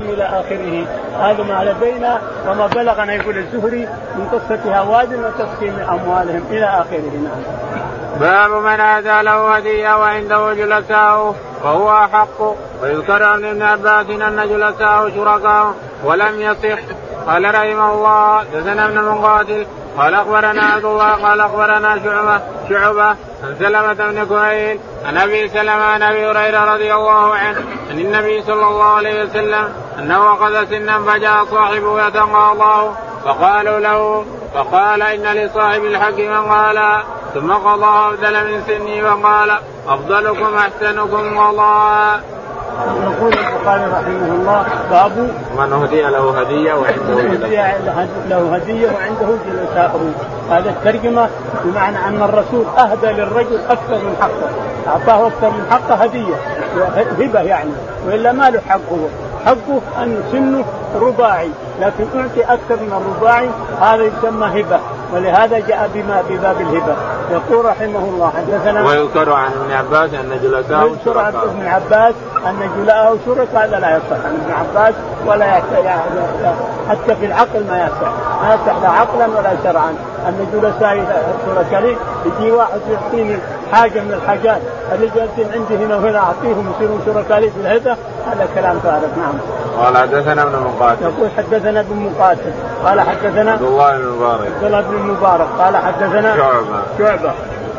إلى آخره. هذا ما لدينا وما بلغنا يقول الزهري من قصه هوازن وتقسيم أموالهم إلى آخره. نعم. باب من آتى له هدية وعنده جلساء وهو أحق. ويذكر عن ابن عباس أن جلساء شركاء ولم يصح. قال رحمه الله دثنا ابن مقاتل قال أخبرنا عبد الله قال أخبرنا شعبة شعبة عن سلمة بن كهيل عن أبي سلمة عن أبي هريرة رضي الله عنه عن النبي صلى الله عليه وسلم أنه أخذ سنا فجاء صاحبه يتقاضاه فقالوا له فقال إن لصاحب الحق من قال ثم قضى أفضل من سني وقال أفضلكم أحسنكم قضاء. يقول البخاري رحمه الله باب من هدي له هدية وعنده جلساء له هدية وعنده جلساء هذا الترجمة بمعنى أن الرسول أهدى للرجل أكثر من حقه. أعطاه أكثر من حقه هدية. هبه يعني. وإلا ما له حقه حقه أن سنه رباعي. لكن أعطي أكثر من الرباعي هذا يسمى هبة. ولهذا جاء بما بباب الهبة. يقول رحمه الله حدثنا ويذكر عن ابن عباس أن جلساء ويذكر عن ابن عباس أن جلاءه شرك هذا لا يصح عن ابن عباس ولا حتى في العقل ما يصح. ما يصح لا عقلا ولا شرعا. أن جلساء شركاء يجي واحد يعطيني حاجة من الحاجات. اللي جالسين عندي هنا وهنا أعطيهم يصيرون شركاء في الهبه هذا كلام فارغ نعم. قال حدثنا ابن مقاتل. يقول حدثنا ابن مقاتل. قال حدثنا عبد الله بن المبارك عبد الله بن المبارك قال حدثنا شعبة. شعبة.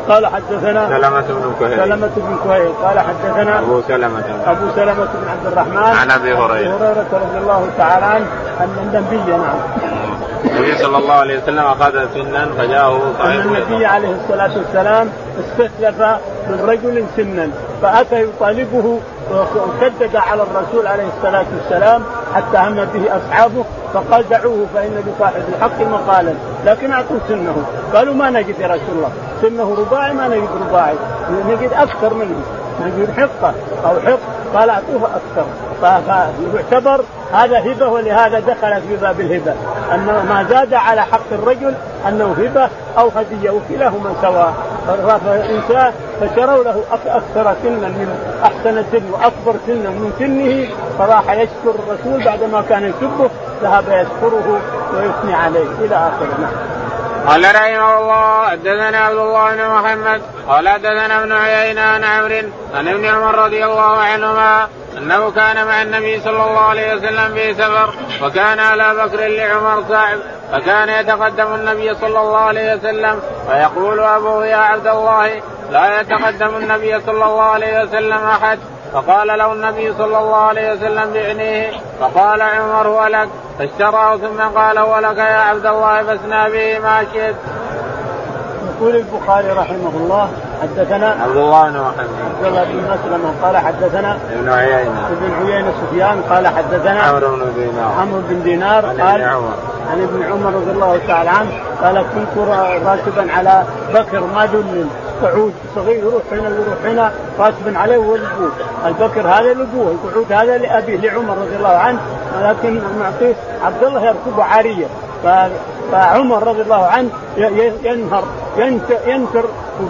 قال حدثنا سلمة بن كهيل. سلمة بن كهيل. قال حدثنا أبو سلمة. أبو سلمة بن عبد الرحمن. عن أبي هريرة. هريرة رضي الله تعالى عنه أن النبي نعم. النبي صلى الله عليه وسلم أخذ سنا فجاءه أن النبي عليه الصلاة والسلام استسلف من رجل سنا فأتى يطالبه وشدد على الرسول عليه الصلاة والسلام حتى هم به أصحابه فقال دعوه فإن لصاحب الحق مقالا. لكن أعطوا سنه. قالوا ما نجد يا رسول الله. سنه رباعي ما نجد رباعي. نجد أكثر منه. نجد حقة أو حق. قال أعطوه أكثر. فيعتبر هذا هبة ولهذا دخلت في باب الهبة. أن ما زاد على حق الرجل أنه هبة أو هدية وكلاهما سواء. فالإنسان فشروا له أكثر سنا من أحسن سن وأكبر سنا من سنه فراح يشكر الرسول بعدما كان يسبه ذهب يشكره ويثني عليه إلى آخره نعم. قال رحمه الله حدثنا عبد الله بن محمد قال حدثنا ابن عيينة عن عمرو عن ابن عمر رضي الله عنهما أنه كان مع النبي صلى الله عليه وسلم في سفر وكان على بكر لعمر صاحب فكان يتقدم النبي صلى الله عليه وسلم فيقول ابوه يا عبد الله لا يتقدم النبي صلى الله عليه وسلم أحد. فقال له النبي صلى الله عليه وسلم بعنيه فقال عمر هو لك؟ فاشتراه ثم قال هو لك يا عبد الله فاسنى به ما شئت. يقول البخاري رحمه الله حدثنا عبد الله بن محمد. عبد الله بن مسلمه قال حدثنا ابن عيينة. ابن عيينة سفيان قال حدثنا عمرو بن دينار. عمرو بن دينار عن قال ابن عمر. عن ابن عمر رضي الله تعالى عنه قال كنت راكبا على بكر ما دلل قعود صغير يروح هنا ويروح هنا راكبا عليه وهو البكر هذا لابوه، القعود هذا لأبيه لعمر رضي الله عنه ولكن معطيه عبد الله يركبه عارية. فعمر رضي الله عنه ينهر ينكر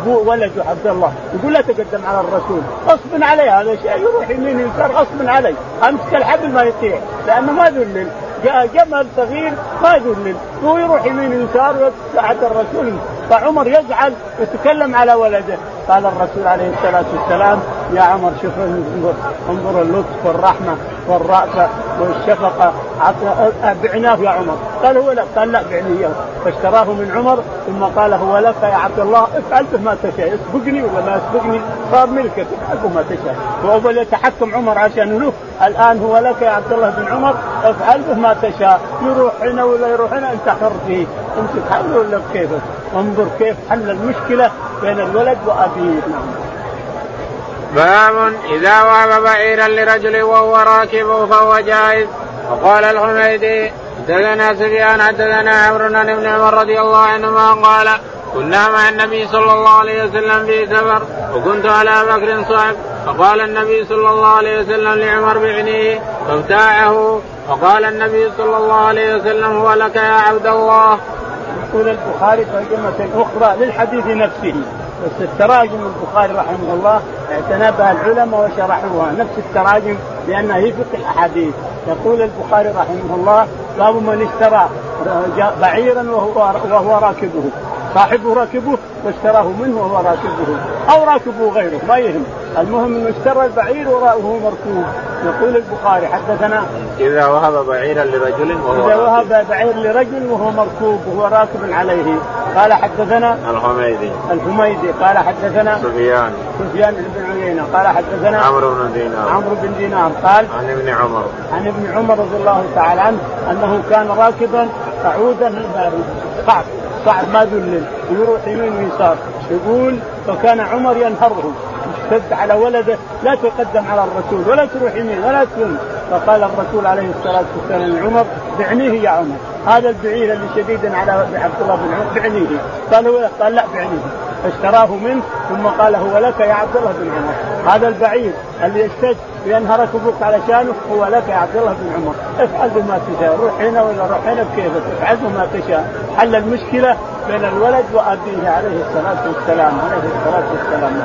ولده عبد الله. يقول لا تقدم على الرسول غصب عليه هذا شيء يروح يمين يسار غصب عليه. امسك الحبل ما يطيع لأنه ما ذلل. جاء جمل صغير ما ذلل هو يروح يمين يسار ساعة الرسول. فعمر يزعل يتكلم على ولده. قال الرسول عليه الصلاة والسلام يا عمر شوف انظر, انظر اللطف والرحمة والرأفة والشفقة. بعناه يا عمر. قال هو لا قال لا بعني إياه. فاشتراه من عمر ثم قال هو لك يا عبد الله افعل به ما تشاء. اسبقني ولا ما اسبقني؟ صار ملكك افعل ما تشاء. وأول يتحكم عمر عشان له الآن هو لك يا عبد الله بن عمر افعل به ما تشاء. يروح هنا ولا يروح هنا أنت حر فيه. أنت تحل ولا كيفك؟ انظر كيف حل المشكلة بين الولد وأبيه. باب إذا وهب بعيرا لرجل وهو راكب فهو جائز. وقال الحميدي حدثنا سفيان حدثنا عمرو بن عمر رضي الله عنهما قال كنا مع النبي صلى الله عليه وسلم في سفر وكنت على بكر صعب فقال النبي صلى الله عليه وسلم لعمر بعنيه فابتاعه. وقال النبي صلى الله عليه وسلم هو لك يا عبد الله. يقول البخاري ترجمة أخرى للحديث نفسه. التراجم البخاري رحمه الله اعتنى بها العلماء وشرحوها. نفس التراجم لانها هي فقه الأحاديث. يقول البخاري رحمه الله باب من اشترى بعيرا وهو وهو راكبه. صاحبه راكبه واشتراه منه وهو راكبه. أو راكبه غيره ما يهم. المهم إنه اشترى البعير وهو مركوب. يقول البخاري حدثنا إذا وهب بعيرا لرجل وهو إذا وهب بعير لرجل وهو مركوب وهو راكب عليه. قال حدثنا الحميدي. الحميدي. قال حدثنا سفيان. سفيان بن عيينة. قال حدثنا عمرو بن دينار. عمرو بن دينار. قال عن ابن عمر. عن ابن عمر رضي الله تعالى عنه أنه كان راكبا صعودا صعب صعب ما ذلل. ويروح يمين ويسار. يقول فكان عمر ينهره. اشتد على ولده لا تقدم على الرسول ولا تروح يمين ولا تسلم فقال الرسول عليه الصلاة والسلام لعمر بعنيه يا عمر. هذا البعير اللي شديد على عبد الله بن عمر بعنيه. قال هو قال لا بعنيه. فاشتراه منه ثم قال هو لك يا عبد الله بن عمر. هذا البعير اللي اشتد ينهرك أبوك علشانه هو لك يا عبد الله بن عمر. افعل بما تشاء روح هنا ولا روح هنا بكيفك افعل بما تشاء. حل المشكلة بين الولد وأبيه عليه الصلاة والسلام عليه الصلاة والسلام.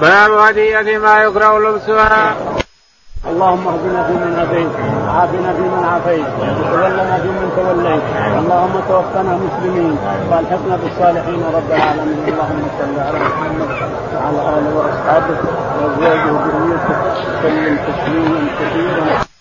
باب هدية ما يكره لبسها. اللهم اهدنا فيمن هديت وعافنا فيمن عافيت وتولنا فيمن توليت. اللهم توفنا مسلمين والحقنا بالصالحين رب العالمين. اللهم صل على محمد وعلى اله وأصحابه وأزواجه وذريته. وسلم تسليما كثيرا.